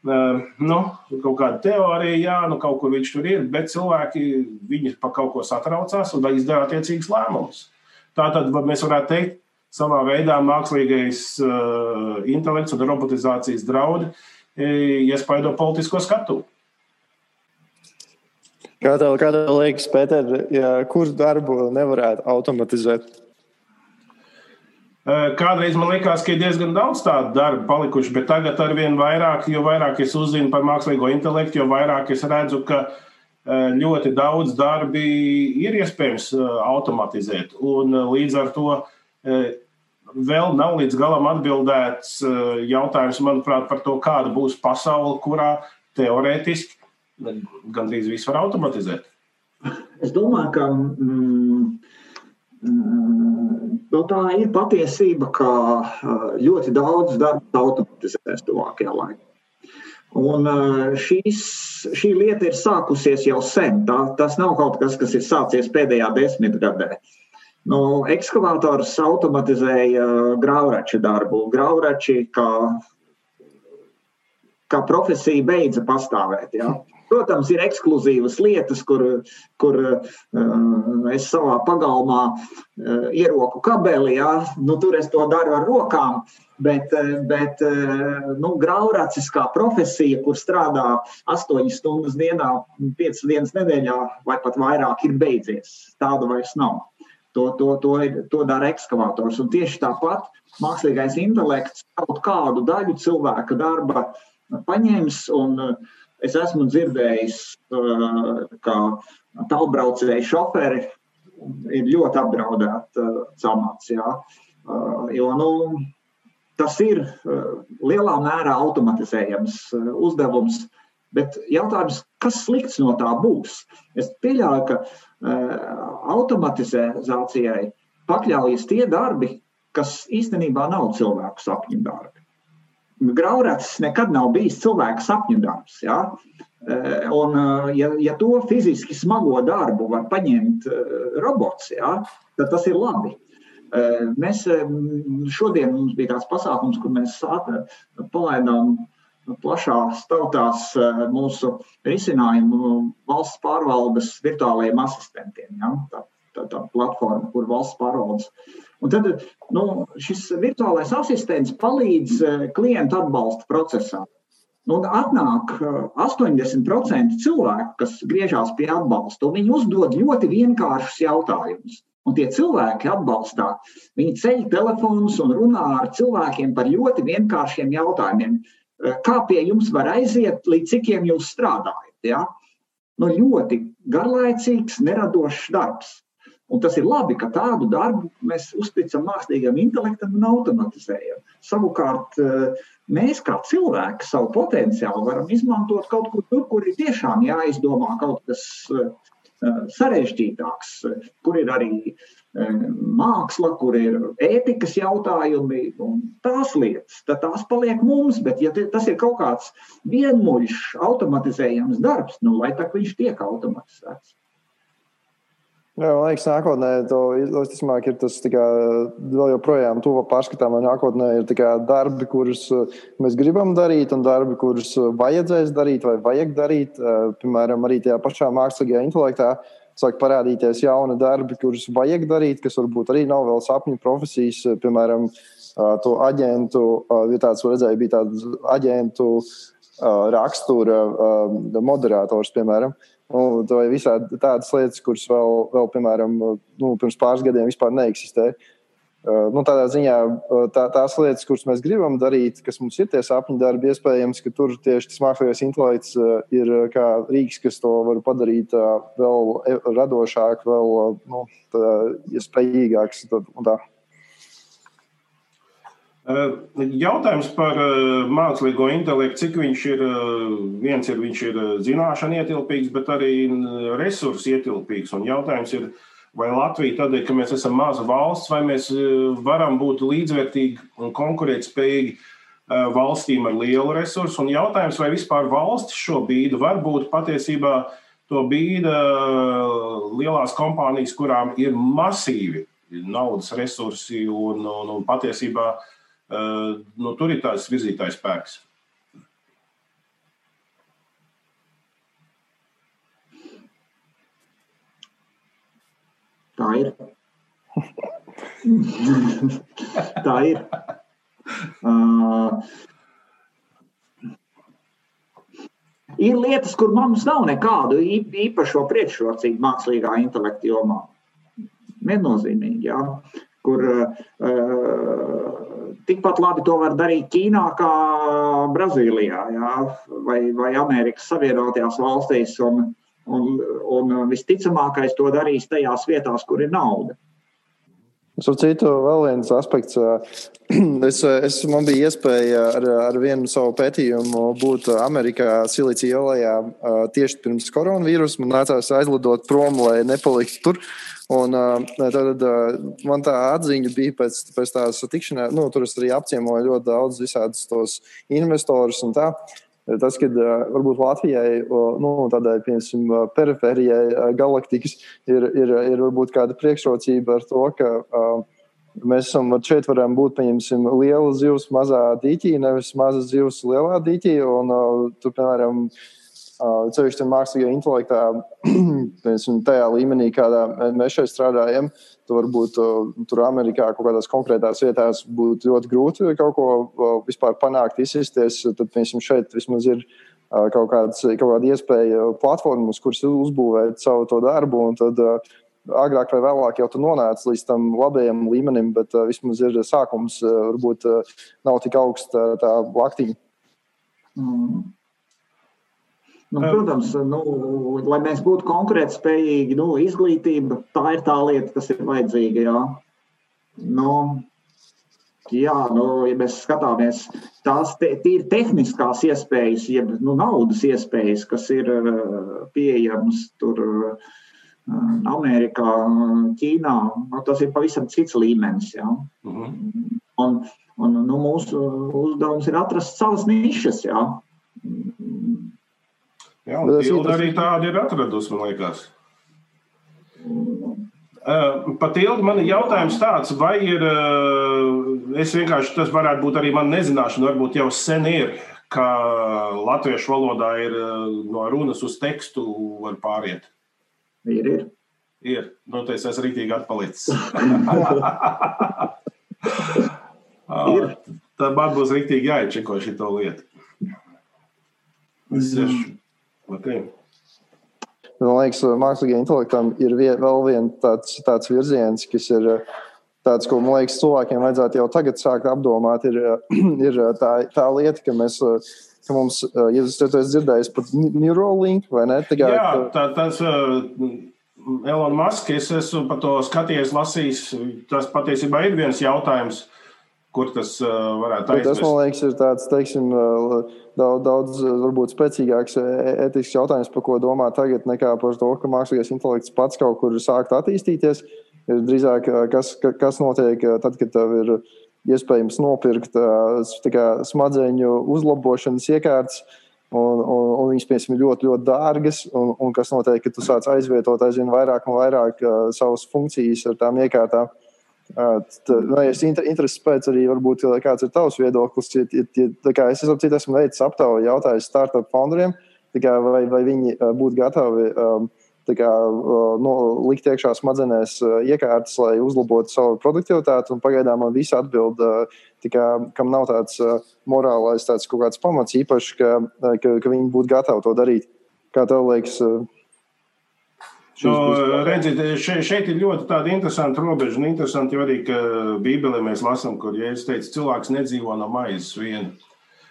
nu, kaut kāda teorija, jā, nu kaut kur viņš tur ir, bet cilvēki viņi par kaut ko satraucās un izdara attiecīgus lēmumus. Tātad mēs varētu teikt, savā veidā mākslīgais uh, intelekts un robotizācijas draudi iespaido politisko skatu. Kā tev, kā tev liekas, Pēter, ja kurš darbu nevarētu automatizēt? Kādreiz man liekas, ka ir diezgan daudz tādu darbu palikuši, bet tagad ar vien vairāk, jo vairāk es uzzinu par mākslīgo intelektu, jo vairāk es redzu, ka ļoti daudz darbi ir iespējams automatizēt. Un līdz ar to vēl nav līdz galam atbildēts jautājums, manuprāt, par to, kāda būs pasaule, kurā teorētiski gandrīz viss var automatizēt. Es domāju, ka mm, mm, nu, tā ir patiesība, ka ļoti daudz darba automatizēs tuvākajā laikā. Un šīs, šī lieta ir sākusies jau sen. Tā, tas nav kaut kas, kas ir sācies pēdējā desmitgadē. Nu, ekskavators automatizēja graudraču darbu. Graudrači kā, kā profesija beidza pastāvēt. Ja? Protams, ir ekskluzīvas lietas, kur, kur uh, es savā pagalmā uh, ieroku kabeli. Ja? Nu, tur es to daru ar rokām, bet, uh, bet nu, grauracis kā profesija, kur strādā 8 stundas dienā, 5 dienas nedēļā vai pat vairāk, ir beidzies. Tāda vairs nav. To, to, to, ir, to dara ekskavators. Un tieši tāpat mākslīgais intelekts kaut kādu daļu cilvēka darba paņems un uh, Es esmu dzirdējis, uh, ka tālbraucēji šoferi ir ļoti apdraudēti uh, celmāts. Uh, jo nu, tas ir lielā mērā automatizējams uzdevums. Bet jautājums, kas slikts no tā būs? Es pieļauju, ka automatizācijai pakļaujas tie darbi, kas īstenībā nav cilvēku sapņu darbi. Graurats nekad nav bijis cilvēka sapņu darbs. Ja? Eh, un, eh, ja, ja to fiziski smago darbu var paņemt eh, robots, ja, tad tas ir labi. Mēs šodien mums bija tāds pasākums, kur mēs palaidām plašās tautās mūsu risinājumu valsts pārvaldes virtuālajiem asistentiem. Ja? Tā, tā, tā platforma, kur valsts pārvaldes Un tad nu, šis virtuālais asistents palīdz eh, klientu atbalsta procesā. Nu, atnāk 80% eh, cilvēku, kas griežās pie atbalsta, un viņi uzdod ļoti vienkāršus jautājumus. Un tie cilvēki atbalstā, viņi ceļ telefonus un runā ar cilvēkiem par ļoti vienkāršiem jautājumiem. Eh, kā pie jums var aiziet, līdz cikiem jūs strādājat? Ja? Nu, ļoti garlaicīgs, neradošs darbs. Un tas ir labi, ka tādu darbu mēs uzticam mākslīgam intelektam un automatizējam. Savukārt, eh, mēs kā cilvēki savu potenciālu varam izmantot kaut kur tur, kur ir tiešām jāizdomā kaut kas eh, sarežģītāks, kur ir arī eh, māksla, kur ir ētikas jautājumi un tās lietas. Tad tās paliek mums, bet ja tas ir kaut kāds vienmuļš, automatizējams darbs, nu lai tā viņš tiek automatizēts. Jā, man liekas, nākotnē to visticamāk ir tas kā, vēl joprojām tuvu pārskatām, nākotnē ir kā, darbi, kurus uh, mēs gribam darīt, un darbi, kurus uh, vajadzēs darīt vai vajag darīt. Uh, piemēram, arī tajā pašā mākslīgajā intelektā sāk parādīties jauni darbi, kurus vajag darīt, kas varbūt arī nav vēl sapņu profesijas, piemēram, to aģentu, ja tāds redzēja, bija tāds aģentu rakstura moderators, piemēram. Nu, vai visādi tādas lietas, kuras vēl, vēl piemēram, nu, pirms pāris gadiem vispār neeksistē. Uh, nu, tādā ziņā uh, tā, tās lietas, kuras mēs gribam darīt, kas mums ir tie sapņu darbi, iespējams, ka tur tieši tas mākslīgais intelekts uh, ir kā rīks, kas to var padarīt vēl radošāk, vēl nu, tā, iespējīgāks. Un tā. Eh, jautājums par eh, mākslīgo intelektu, cik viņš ir, eh, viens ir, viņš ir zināšana ietilpīgs, bet arī resursu ietilpīgs. Un jautājums ir, vai Latvija tādēļ, ka mēs esam maza valsts, vai mēs varam būt līdzvērtīgi un konkurētspējīgi valstīm ar lielu resursu. Un jautājums, vai vispār valsts šo bīdu var būt patiesībā to bīda lielās kompānijas, kurām ir masīvi naudas resursi un, un, un patiesībā nu, tur ir tāds virzītājs spēks. Tā ir. Tā ir. Uh, ir lietas, kur mums nav nekādu īpašo priekšrocību mākslīgā intelekta jomā. Viennozīmīgi, jā. Kur uh, tikpat labi to var darīt Ķīnā, kā Brazīlijā jā, vai, vai Amerikas Savienotajās valstīs. Un, un, un visticamākais to darīs tajās vietās, kur ir nauda. Ar citu, vēl viens aspekts. Es, es, man bija iespēja ar, ar vienu savu pētījumu būt Amerikā, Silicija ielā tieši pirms koronavīrusa. Man nācās aizlidot prom, lai nepaliktu tur. Un, tad, man tā atziņa bija pēc, pēc tās tikšanās, nu, tur es arī apciemoju ļoti daudz visādus tos investorus un tā. Tas, ka varbūt Latvijai, nu, tādai piemēram, perifērijai galaktikas, ir, ir, ir varbūt kāda priekšrocība ar to, ka uh, mēs esam šeit, varam būt pieņemsim, liela zivs mazā dīķī, nevis maza zivs lielā dīķī. Un, uh, tu, piemēram, ceļš tam mākslīgajā intelektā, piemēram, tajā līmenī, kādā mēs šeit strādājam, uh, tu varbūt tur Amerikā kaut kādās konkrētās vietās būtu ļoti grūti kaut ko vispār panākt, izsisties. Tad, piemēram, šeit vismaz ir kaut, kāds, kaut kāda iespēja platformas, kuras uzbūvēt savu to darbu. Tad, agrāk vai vēlāk jau tu nonāc līdz tam labajam līmenim, bet uh, vismaz ir sākums, uh, varbūt uh, nav tik augsta tā laktiņa. Mm. Nu, protams, nu, lai mēs būtu konkurētspējīgi, nu, izglītība tā ir tā lieta, kas ir vajadzīga. Jā, nu, jā nu, ja mēs skatāmies tās te, tīri tehniskās iespējas, jeb nu, naudas iespējas, kas ir pieejamas tur. Amerikā, Ķīnā, nu, tas ir pavisam cits līmenis. Ja? Uh mhm. -huh. un, un, nu, mūsu uzdevums ir atrast savas nišas. Ja? Jā, Tilda arī tāda ir atradusi, man liekas. Pat ilgi man ir jautājums tāds, vai ir, es vienkārši tas varētu būt arī man nezināšana, varbūt jau sen ir, ka latviešu valodā ir no runas uz tekstu var pāriet. Ir, ir. Ir, nu, tas esmu rītīgi atpalicis. ir. Tad man būs rītīgi jāiečeko šito lietu. Es esmu Okay. Man liekas, mākslīgajam intelektam ir vie, vēl viens tāds, tāds virziens, kas ir tāds, ko man liekas, cilvēkiem vajadzētu jau tagad sākt apdomāt. Ir, ir tā, tā lieta, ka mēs. Ka mums, ja jūs esat dzirdējis par Neuralink vai ne? Tagad, Jā, tā, tas uh, Elon Musk, es esmu par to skatījies, lasījis. Tas patiesībā ir viens jautājums. Uh, kur tas uh, varētu būt. Tas, man liekas, ir tāds teiksim, daudz, daudz varbūt, spēcīgāks ētisks jautājums, par ko domā tagad, nekā par to, ka mākslīgais intelekts pats kaut kur sākt attīstīties. Ir drīzāk, kas, kas notiek tad, kad tev ir iespējams nopirkt kā, smadzeņu uzlabošanas iekārtas. Un, un, un viņas, piemēram, ir ļoti, ļoti dārgas. Un, un kas notiek, ka tu sāc aizvietot aizvien vairāk un vairāk uh, savas funkcijas ar tām iekārtām. Uh, Vai es interesēs pēc arī, varbūt, kāds ir tavs viedoklis? Ja, ja, ja, es esmu, esmu veicis aptauju, jautājis startup founderiem, vai, vai viņi būtu gatavi kā, no, likt iekšā smadzenēs iekārtas, lai uzlabotu savu produktivitāti. Pagaidām man visi atbild, kā, kam nav tāds morālais tāds pamats īpaši, ka, ka, ka viņi būtu gatavi to darīt. Kā tev liekas? Nu, redziet, šeit, šeit ir ļoti interesanta robeža. Un interesanti arī, ka Bībelē mēs lasām, kur Jēzus teica, cilvēks nedzīvo no maizes viena.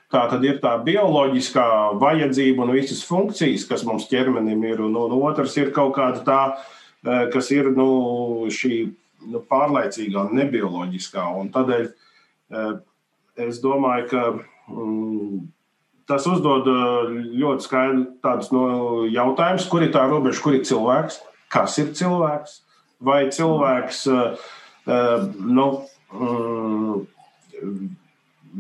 Tā tad ir tā bioloģiskā vajadzība un visas funkcijas, kas mums ķermenim ir. Un, un otrs ir kaut kāda tā, eh, kas ir nu, šī nu, pārlaicīgā nebioloģiskā. Un tādēļ eh, es domāju, ka. Mm, tas uzdod ļoti skaidru tādus no jautājumus, kur ir tā robeža, kur ir cilvēks, kas ir cilvēks, vai cilvēks nu,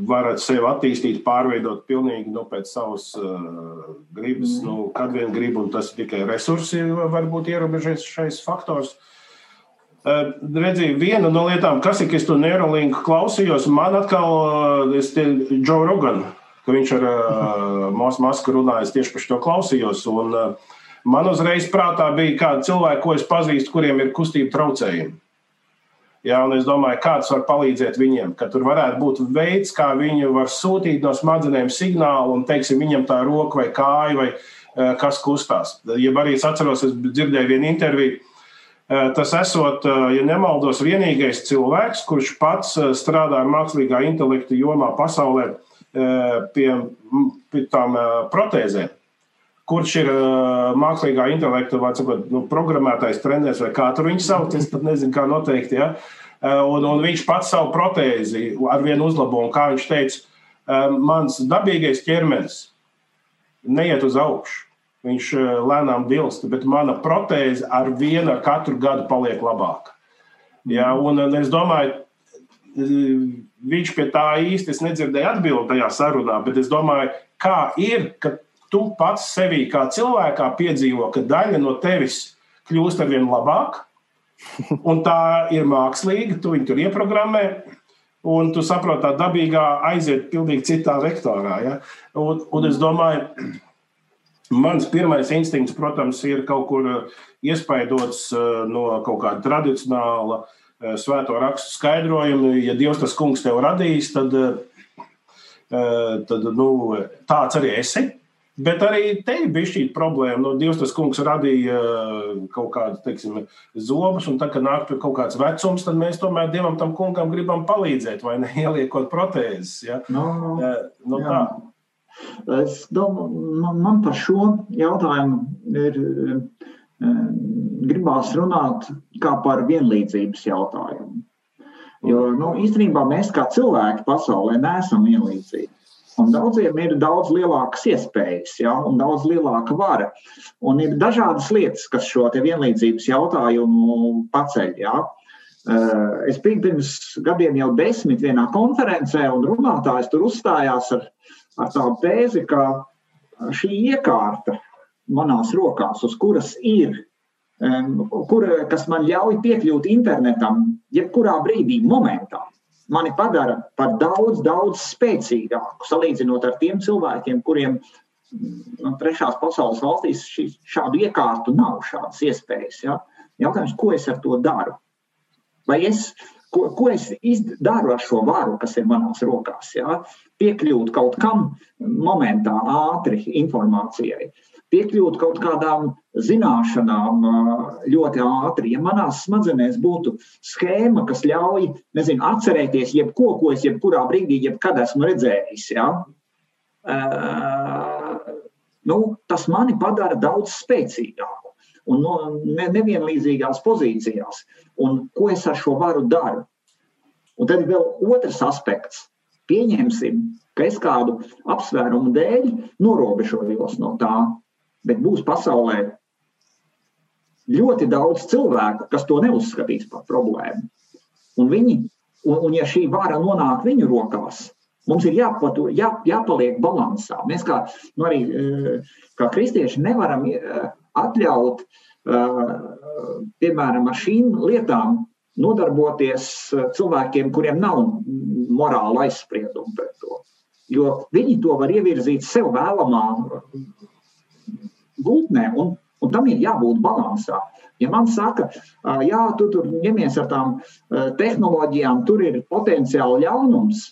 varat sevi attīstīt, pārveidot pilnīgi nu, pēc savas gribas, mm. nu, kad vien grib, un tas tikai resursi var būt ierobežojušais faktors. Uh, Redzēju, viena no lietām, kas ir, ka es to Neuralinku klausījos, man atkal, es te Joe Rogan, ka viņš ar Mosu Masku runājas tieši par šo klausījos, un man uzreiz prātā bija kādi cilvēki, ko es pazīstu, kuriem ir kustība traucējumi. Ja, es domāju, kāds var palīdzēt viņiem, ka tur varētu būt veids, kā viņi var sūtīt no smadzenēm signālu, un teiksim, viņam tā roka vai kāja vai kas kustās. Ja arī es atceros, es dzirdēju vienu interviju. Tas esot, ja nemaldos, vienīgais cilvēks, kurš pats strādā mākslīgā intelekta jomā pasaulē pie, pie tām protēzēm kurš ir mākslīgā intelekta vai cikot, nu, programmētais treneris, vai kā tur viņš sauc. Es pat nezinu, kā noteikti. Ja? Un, un viņš pats savu protēzi ar vienu uzlabo, un kā viņš teica, mans dabīgais ķermenis neiet uz augšu. Viņš lēnām dilst, bet mana protēze ar vienu katru gadu paliek labāka. Ja? Un es domāju, viņš pie tā īsti nedzirdēja atbildēt tajā sarunā, bet es domāju, kā ir, ka tu pats sevī kā cilvēkā piedzīvo, ka daļa no tevis kļūst ar vien labāk, un tā ir mākslīga, tu viņu tur ieprogrammē. Un tu saproti, tā dabīgā aiziet pilnīgi citā vektorā. Ja? Un, un es domāju, mans pirmais instinkts, protams, ir kaut kur iespaidots uh, no kaut kāda tradicionāla uh, svēto rakstu skaidrojuma. Ja Dievs tas kungs tev radīs, tad, uh, tad nu, tāds arī esi. Bet arī te bijis šī problēma. Nu, Dievs tas kungs radīja kaut kādu, teiksim, zobus, un tad, kad nāk pie kaut kāds vecums, tad mēs tomēr Dievam tam kungam gribam palīdzēt, vai ne ieliekot protēzes. Ja? No, no, no tā. Es domāju, man, man par šo jautājumu ir gribās runāt kā par vienlīdzības jautājumu. Jo nu, īstenībā mēs kā cilvēki pasaulē neesam vienlīdzīgi. Un daudziem ir daudz lielākas iespējas, ja, un daudz lielāka vara. Un ir dažādas lietas, kas šo vienlīdzības jautājumu paceļ. Ja. Eh, es biju pirms gadiem jau desmit vienā konferencē, un runātājs tur uzstājās ar, ar tādu tēzi, ka šī iekārta manās rokās, uz kuras ir, kur, kas man ļauj piekļūt internetam, jebkurā brīdī, momentā, mani padara par daudz, daudz spēcīgāku, salīdzinot ar tiem cilvēkiem, kuriem no nu, trešās pasaules valstīs šī, šādu iekārtu nav, šādas iespējas. Ja? Jautājums, ko es ar to daru? Vai es, ko, ko es daru ar šo varu, kas ir manās rokās? Ja? Piekļūt kaut kam momentā, ātri informācijai piekļūt kaut kādām zināšanām ļoti ātri. Ja manās smadzenēs būtu schēma, kas ļauj nezinu, atcerēties jebko, ko es jebkurā brīdī, jebkad esmu redzējis, ja? nu, tas mani padara daudz spēcīgāku un no, ne, nevienlīdzīgās pozīcijās. Un ko es ar šo varu daru? Un tad vēl otrs aspekts. Pieņemsim, ka es kādu apsvērumu dēļ norobežojos no tā, bet būs pasaulē ļoti daudz cilvēku, kas to neuzskatīs par problēmu. Un, viņi, un, un ja šī vara nonāk viņu rokās, mums ir jāpatu, jā, jāpaliek balansā. Mēs kā, nu arī, eh, kā kristieši nevaram eh, atļaut, eh, piemēram, ar šīm lietām nodarboties cilvēkiem, kuriem nav morāla aizsprieduma pret to. Jo viņi to var ievirzīt sev vēlamā gultnē, un, un tam ir jābūt balansā. Ja man saka, jā, tu tur ņemies ar tām tehnoloģijām, tur ir potenciāli ļaunums,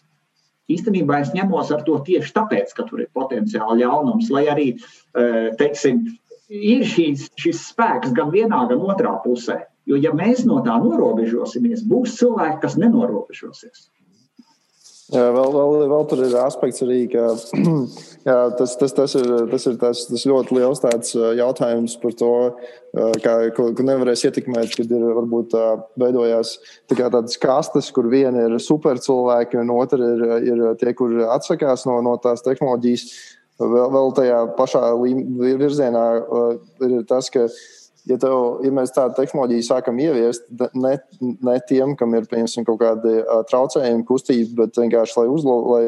īstenībā es ņemos ar to tieši tāpēc, ka tur ir potenciāli ļaunums, lai arī, teiksim, ir šīs, šis spēks gan vienā, gan otrā pusē. Jo, ja mēs no tā norobežosimies, būs cilvēki, kas nenorobežosies. Jā, vēl, vēl, vēl tur ir aspekts arī, ka jā, tas, tas, tas, ir, tas ir tas, tas ļoti liels jautājums par to, kā, ko, ko nevarēs ietekmēt, kad ir varbūt veidojās tā tādas kastes, kur viena ir supercilvēki, un otra ir, ir tie, kur atsakās no, no tās tehnoloģijas. Vēl, vēl tajā pašā virzienā ir tas, ka ja, tev, ja mēs tādu tehnoloģiju sākam ieviest, ne, ne tiem, kam ir piemēram, kaut kādi uh, traucējumi, kustība, bet vienkārši lai, uzlo, lai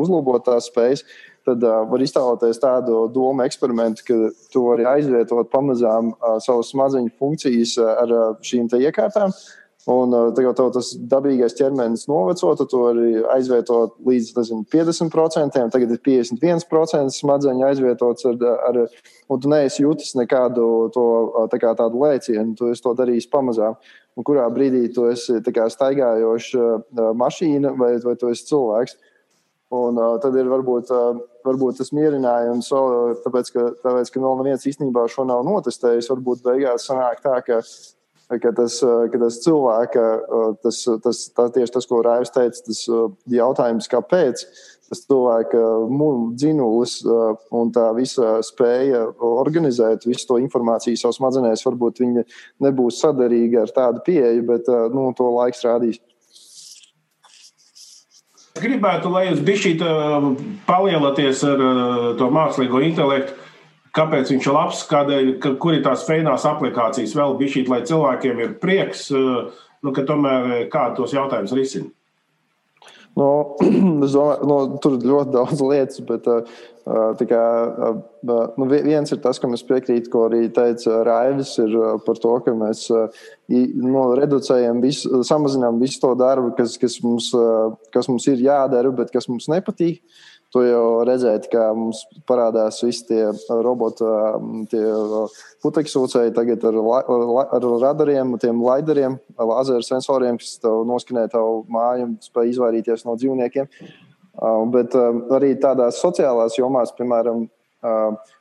uzlabotu tās spējas, tad uh, var iztēloties tādu domu eksperimentu, ka tu vari aizvietot pamazām uh, savas smadzeņu funkcijas ar uh, šīm iekārtām. Un tagad tas dabīgais ķermenis noveco, tad to arī aizvietot līdz nezinu, 50%, tagad ir 51% smadzeņu aizvietots ar, ar un tu neesi jutis nekādu to, tā kā, tādu lēcienu, tu esi to darījis pamazām. Un kurā brīdī tu esi kā, staigājoša mašīna vai, vai tu esi cilvēks. Un, uh, tad ir varbūt, uh, varbūt tas mierinājums, uh, tāpēc, ka, tāpēc, ka no vienas īstenībā šo nav notestējis. Varbūt beigās sanāk tā, ka ka tas, ka tas cilvēka, tas, tas, tā, tieši tas, ko Rāvis teica, tas jautājums, kāpēc tas cilvēka dzinulis un tā visa spēja organizēt visu to informāciju savā smadzenēs, varbūt viņa nebūs sadarīga ar tādu pieeju, bet nu, to laiks rādīs. Gribētu, lai jūs bišķīt palielināties ar to mākslīgo intelektu kāpēc viņš ir labs, kādēļ, ka, kur ir tās feinās aplikācijas vēl bišķīt, lai cilvēkiem ir prieks, eh, nu, ka tomēr eh, kā tos jautājumus risina. Nu, es domāju, nu, tur ir ļoti daudz lietas, bet uh, kā, uh, nu, viens ir tas, kam es piekrītu, ko arī teica Raivis, ir uh, par to, ka mēs nu, reducējam, visu, samazinām visu to darbu, kas, kas, mums, kas mums ir jādara, bet kas mums nepatīk. Tu jau redzēji, ka mums parādās visi tie roboti, tie putekļsūcēji tagad ar, ar radariem, tiem laideriem, lazeru sensoriem, kas noskanē tavu māju un spēj izvairīties no dzīvniekiem. Bet arī tādās sociālās jomās, piemēram,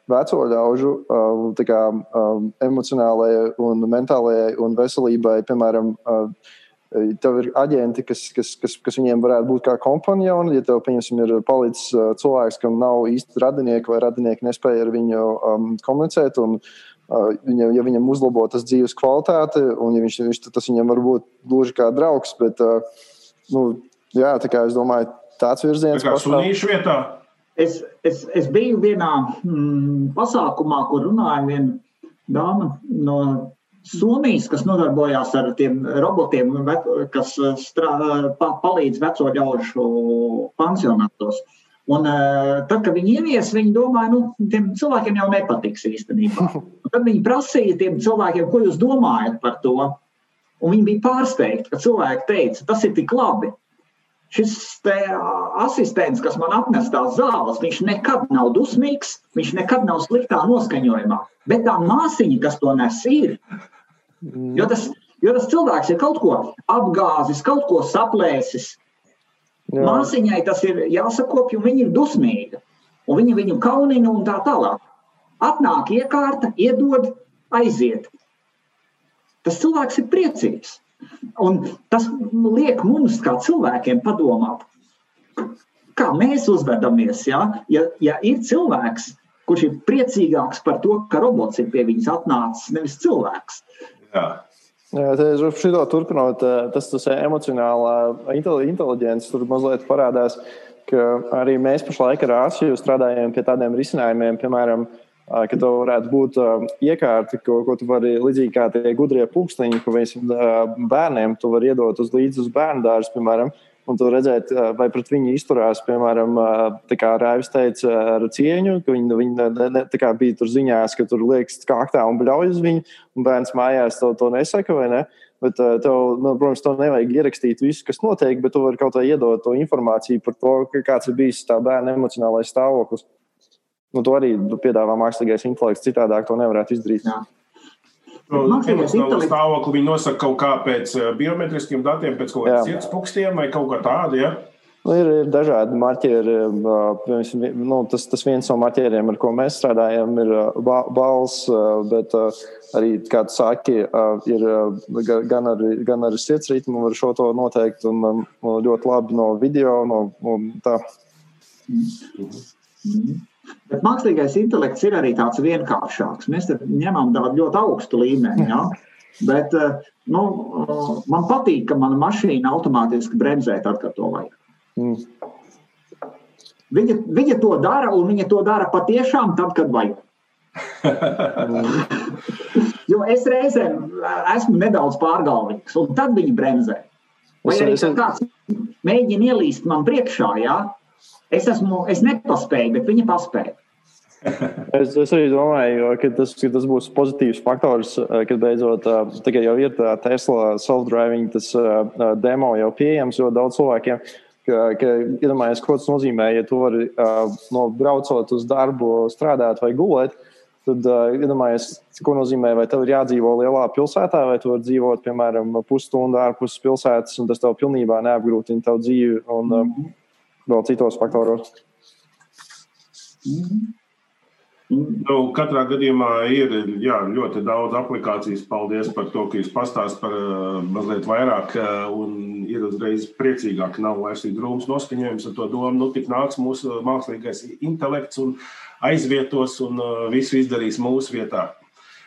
veco ļaužu kā, emocionālajai un mentālajai un veselībai, piemēram, Tev ir aģenti, kas, kas, kas, kas viņiem varētu būt kā kompanioni. Ja tev, pieņemsim, ir palicis cilvēks, kam nav īsti radinieki vai radinieki nespēja ar viņu um, komunicēt, un uh, viņa, ja viņam uzlabo tas dzīves kvalitāte, un ja viņš, viņš, tas viņam var būt gluži kā draugs, bet, uh, nu, jā, tā kā es domāju, tāds virziens. Tā kā sunīšu vietā. Es, es, es biju vienā mm, pasākumā, kur runāja viena dāma no Somijas, kas nodarbojās ar tiem robotiem, kas eh, strādā, palīdz veco ļaužu pansionātos. Un, eh, tad, kad viņi ievies, viņi domāja, nu, tiem cilvēkiem jau nepatiks īstenībā. Un tad viņi prasīja tiem cilvēkiem, ko jūs domājat par to. Un viņi bija pārsteigti, ka cilvēki teica, tas ir tik labi. Šis asistents, kas man atnes tās zāles, viņš nekad nav dusmīgs, viņš nekad nav sliktā noskaņojumā. Bet tā māsiņa, kas to nes, ir. Mm. Jo tas, jo tas cilvēks ir kaut ko apgāzis, kaut ko saplēsis. Jā. Māsiņai tas ir jāsakopja, un viņa ir dusmīga. Un viņa viņu kaunina un tā tālāk. Atnāk iekārta, iedod, aiziet. Tas cilvēks ir priecīgs. Un tas liek mums, kā cilvēkiem, padomāt, kā mēs uzvedamies. Ja, ja, ja ir cilvēks, kurš ir priecīgāks par to, ka robots ir pie viņas atnācis, nevis cilvēks, Jā. Jā, šito turpinot, eh, tas, tas emocionālā inteliģence tur mazliet parādās, ka arī mēs pašlaik ar Āsiju strādājam pie tādiem risinājumiem, piemēram, ka tev varētu būt iekārta, ko, ko tu vari līdzīgi kā tie gudrie pulksteņi, ko mēs bērniem tu vari iedot uz līdzi uz bērnu dārzu, piemēram un tu redzēt, vai pret viņu izturās, piemēram, kā Raivis teica, ar cieņu, ka viņi, viņi ne, ne, bija tur ziņās, ka tur liekas kāktā un bļauj uz viņu, un bērns mājās to, to nesaka, vai ne? Bet, tev, nu, protams, to nevajag ierakstīt visu, kas notiek, bet tu vari kaut kā iedot to informāciju par to, kāds ir bijis tā bērna emocionālais stāvoklis. Nu, to arī piedāvā mākslīgais intelekts, citādāk to nevarētu izdarīt. Jā. Emocionālo stāvokli viņi nosaka kaut kā pēc eh, biometriskiem datiem, pēc kaut kādiem sirdspūkstiem vai kaut kā tāda. Ja? Nu, ir, ir dažādi marķieri. Nu, tas, tas viens no marķieriem, ar ko mēs strādājam, ir balss, bet arī, kā tu saki, ir gan ar, gan ar sirds ritmu, var šo to noteikt un ļoti labi no video. No, no tā. Mm -hmm. Bet mākslīgais intelekts ir arī tāds vienkāršāks. Mēs ņemam tādu ļoti augstu līmeni. Ja? Bet eh, nu, eh, man patīk, ka mana mašīna automātiski bremzē tad, kad to vajag. Mm. Viņa, viņa to dara, un viņa to dara patiešām tad, kad vajag. jo es reizēm esmu nedaudz pārgalvīgs, un tad viņi bremzē. Vai arī kāds mēģina ielīst man priekšā, jā? Es, esmu, es nepaspēju, bet viņi paspēja. es, es arī domāju, ka tas, ka tas būs pozitīvs faktors, eh, kad beidzot tagad jau ir Tesla self-driving, tas demo jau pieejams ļoti daudz cilvēkiem. Ka, ka iedomājies, ko tas nozīmē, ja tu vari no braucot uz darbu, strādāt vai gulēt. Tad uh, iedomājies, ko nozīmē, vai tev ir jādzīvo lielā pilsētā, vai tu vari dzīvot, piemēram, pusstundu ārpus pilsētas, un tas tev pilnībā neapgrūtina tavu dzīvi un uh, vēl citos faktoros. Nu, katrā gadījumā ir jā, ļoti daudz aplikācijas. Paldies par to, ka jūs pastāstāt par uh, mazliet vairāk. Un ir uzreiz priecīgāk, nav vairs tik drūms noskaņojums ar to domu. Nu, tik nāks mūsu mākslīgais intelekts un aizvietos un uh, visu izdarīs mūsu vietā.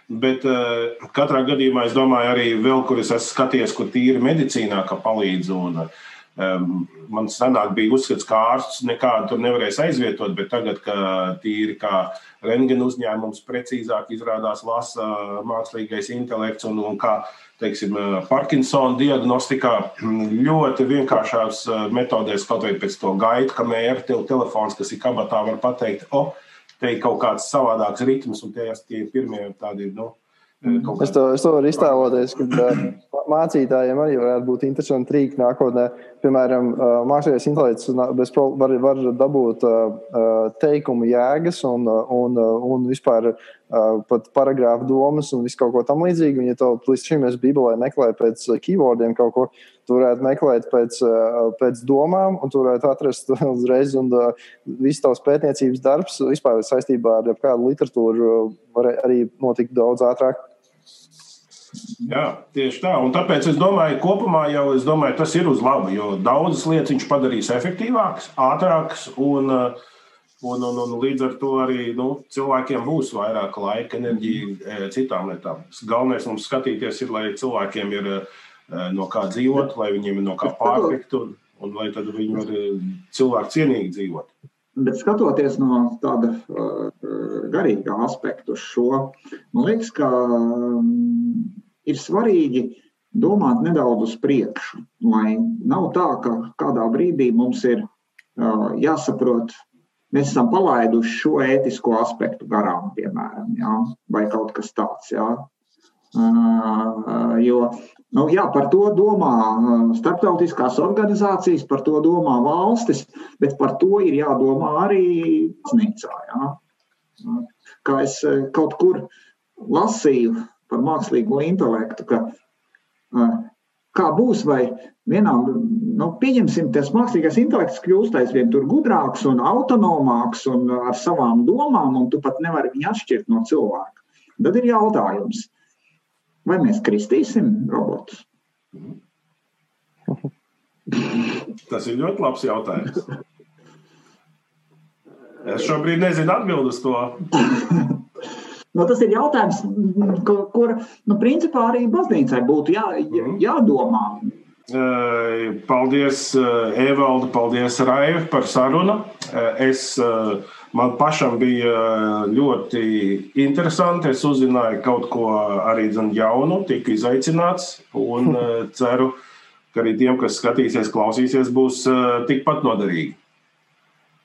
Bet uh, katrā gadījumā es domāju, arī vēl, kur es esmu skatījies, kur tīri medicīnā palīdz. Un, uh, man senāk bija uzskats, ka ārsts nekādu tur nevarēs aizvietot, bet tagad, kad tīri kā rentgena uzņēmums precīzāk izrādās lasa mākslīgais intelekts un, un kā teiksim, Parkinsona diagnostikā ļoti vienkāršās uh, metodēs, kaut vai pēc to gaitu, ka mēra tev telefons, kas ir kabatā, var pateikt, o, oh, te ir kaut kāds savādāks ritms, un tie ir pirmie tādi, nu, Es to, es to varu iztēloties, ka mācītājiem arī varētu būt interesanti rīki nākotnē. Piemēram, mākslinieks intelekts var, var dabūt teikumu jēgas un, un, un vispār pat paragrāfu domas un visu kaut ko tamlīdzīgu. Un, ja to līdz šim es Bībelē meklēju pēc keywordiem kaut ko, tu varētu meklēt pēc, pēc domām, un tu varētu atrast uzreiz, un viss tavs pētniecības darbs vispār saistībā ar kādu literatūru var arī notikt daudz ātrāk. Jā, tieši tā. Un tāpēc es domāju, kopumā jau domāju, tas ir uz labu, jo daudzas lietas viņš padarīs efektīvākas, ātrākas. Un, un, un, un līdz ar to arī nu, cilvēkiem būs vairāk laika, enerģija e, citām lietām. Galvenais mums skatīties ir, lai cilvēkiem ir e, no kā dzīvot, lai viņiem ir no kā pārtikt, un, un lai viņi var cilvēku cienīgi dzīvot. Bet skatoties no tāda uh, garīga aspekta uz šo, man liekas, ka um, ir svarīgi domāt nedaudz uz priekšu. Lai nav tā, ka kādā brīdī mums ir uh, jāsaprot, mēs esam palaiduši šo ētisko aspektu garām, piemēram, jā, vai kaut kas tāds. Jā. Uh, jo Nu, jā, par to domā starptautiskās organizācijas, par to domā valstis, bet par to ir jādomā arī baznīcā. Jā. Kā es kaut kur lasīju par mākslīgo intelektu, ka kā būs, vai vienā, nu, pieņemsim, tas mākslīgais intelekts kļūst aizvien gudrāks un autonomāks un ar savām domām, un tu pat nevari viņu atšķirt no cilvēka. Tad ir jautājums, Vai mēs kristīsim robotus? Tas ir ļoti labs jautājums. Es šobrīd nezinu atbildēt uz to. nu, tas ir jautājums, kur, kur nu, principā arī baznīcai būtu jā, mhm. jādomā. Paldies, Evalda, paldies, Raiva, par sarunu. Es Man pašam bija ļoti interesanti. Es uzzināju kaut ko arī jaunu, tika izaicināts. Un ceru, ka arī tiem, kas skatīsies, klausīsies, būs tikpat noderīgi.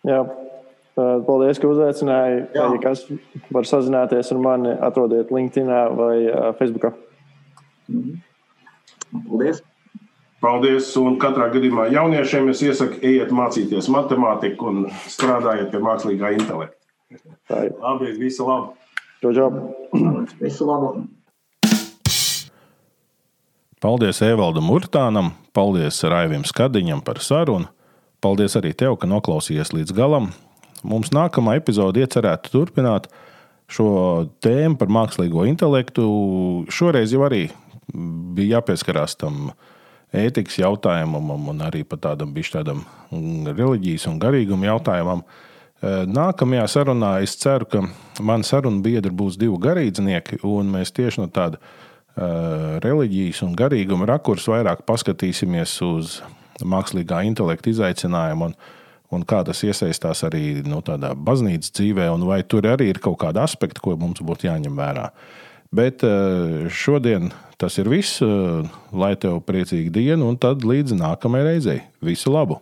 Jā, paldies, ka uzaicināji. Ja kas var sazināties ar mani, atrodiet LinkedIn vai Facebook. Mhm. Paldies! Paldies! Un katrā gadījumā jauniešiem es iesaku, ejiet mācīties matemātiku un strādājiet pie mākslīgā intelekta. Labi, visu labu! Čau, čau. Visu labu! Paldies Evaldam Urtānam, paldies Raivim Skadiņam par sarunu. Paldies arī tev, ka noklausījies līdz galam. Mums nākamā epizode iecerēta turpināt šo tēmu par mākslīgo intelektu. Šoreiz jau arī bija jāpieskarās tam uh, ētikas jautājumam un arī par tādam, tādam reliģijas un garīguma jautājumam. Eh, nākamajā sarunā es ceru, ka mani sarunu biedri būs divi garīdznieki, un mēs tieši no tāda uh, reliģijas un garīguma rakursa vairāk paskatīsimies uz mākslīgā intelekta izaicinājumu un, un kā tas iesaistās arī nu, tādā baznīcas dzīvē, un vai tur arī ir kaut kāda aspekta, ko mums būtu jāņem vērā. Bet eh, šodien tas ir viss. Eh, lai tev priecīga diena, un tad līdz nākamajai reizei. Visu labu!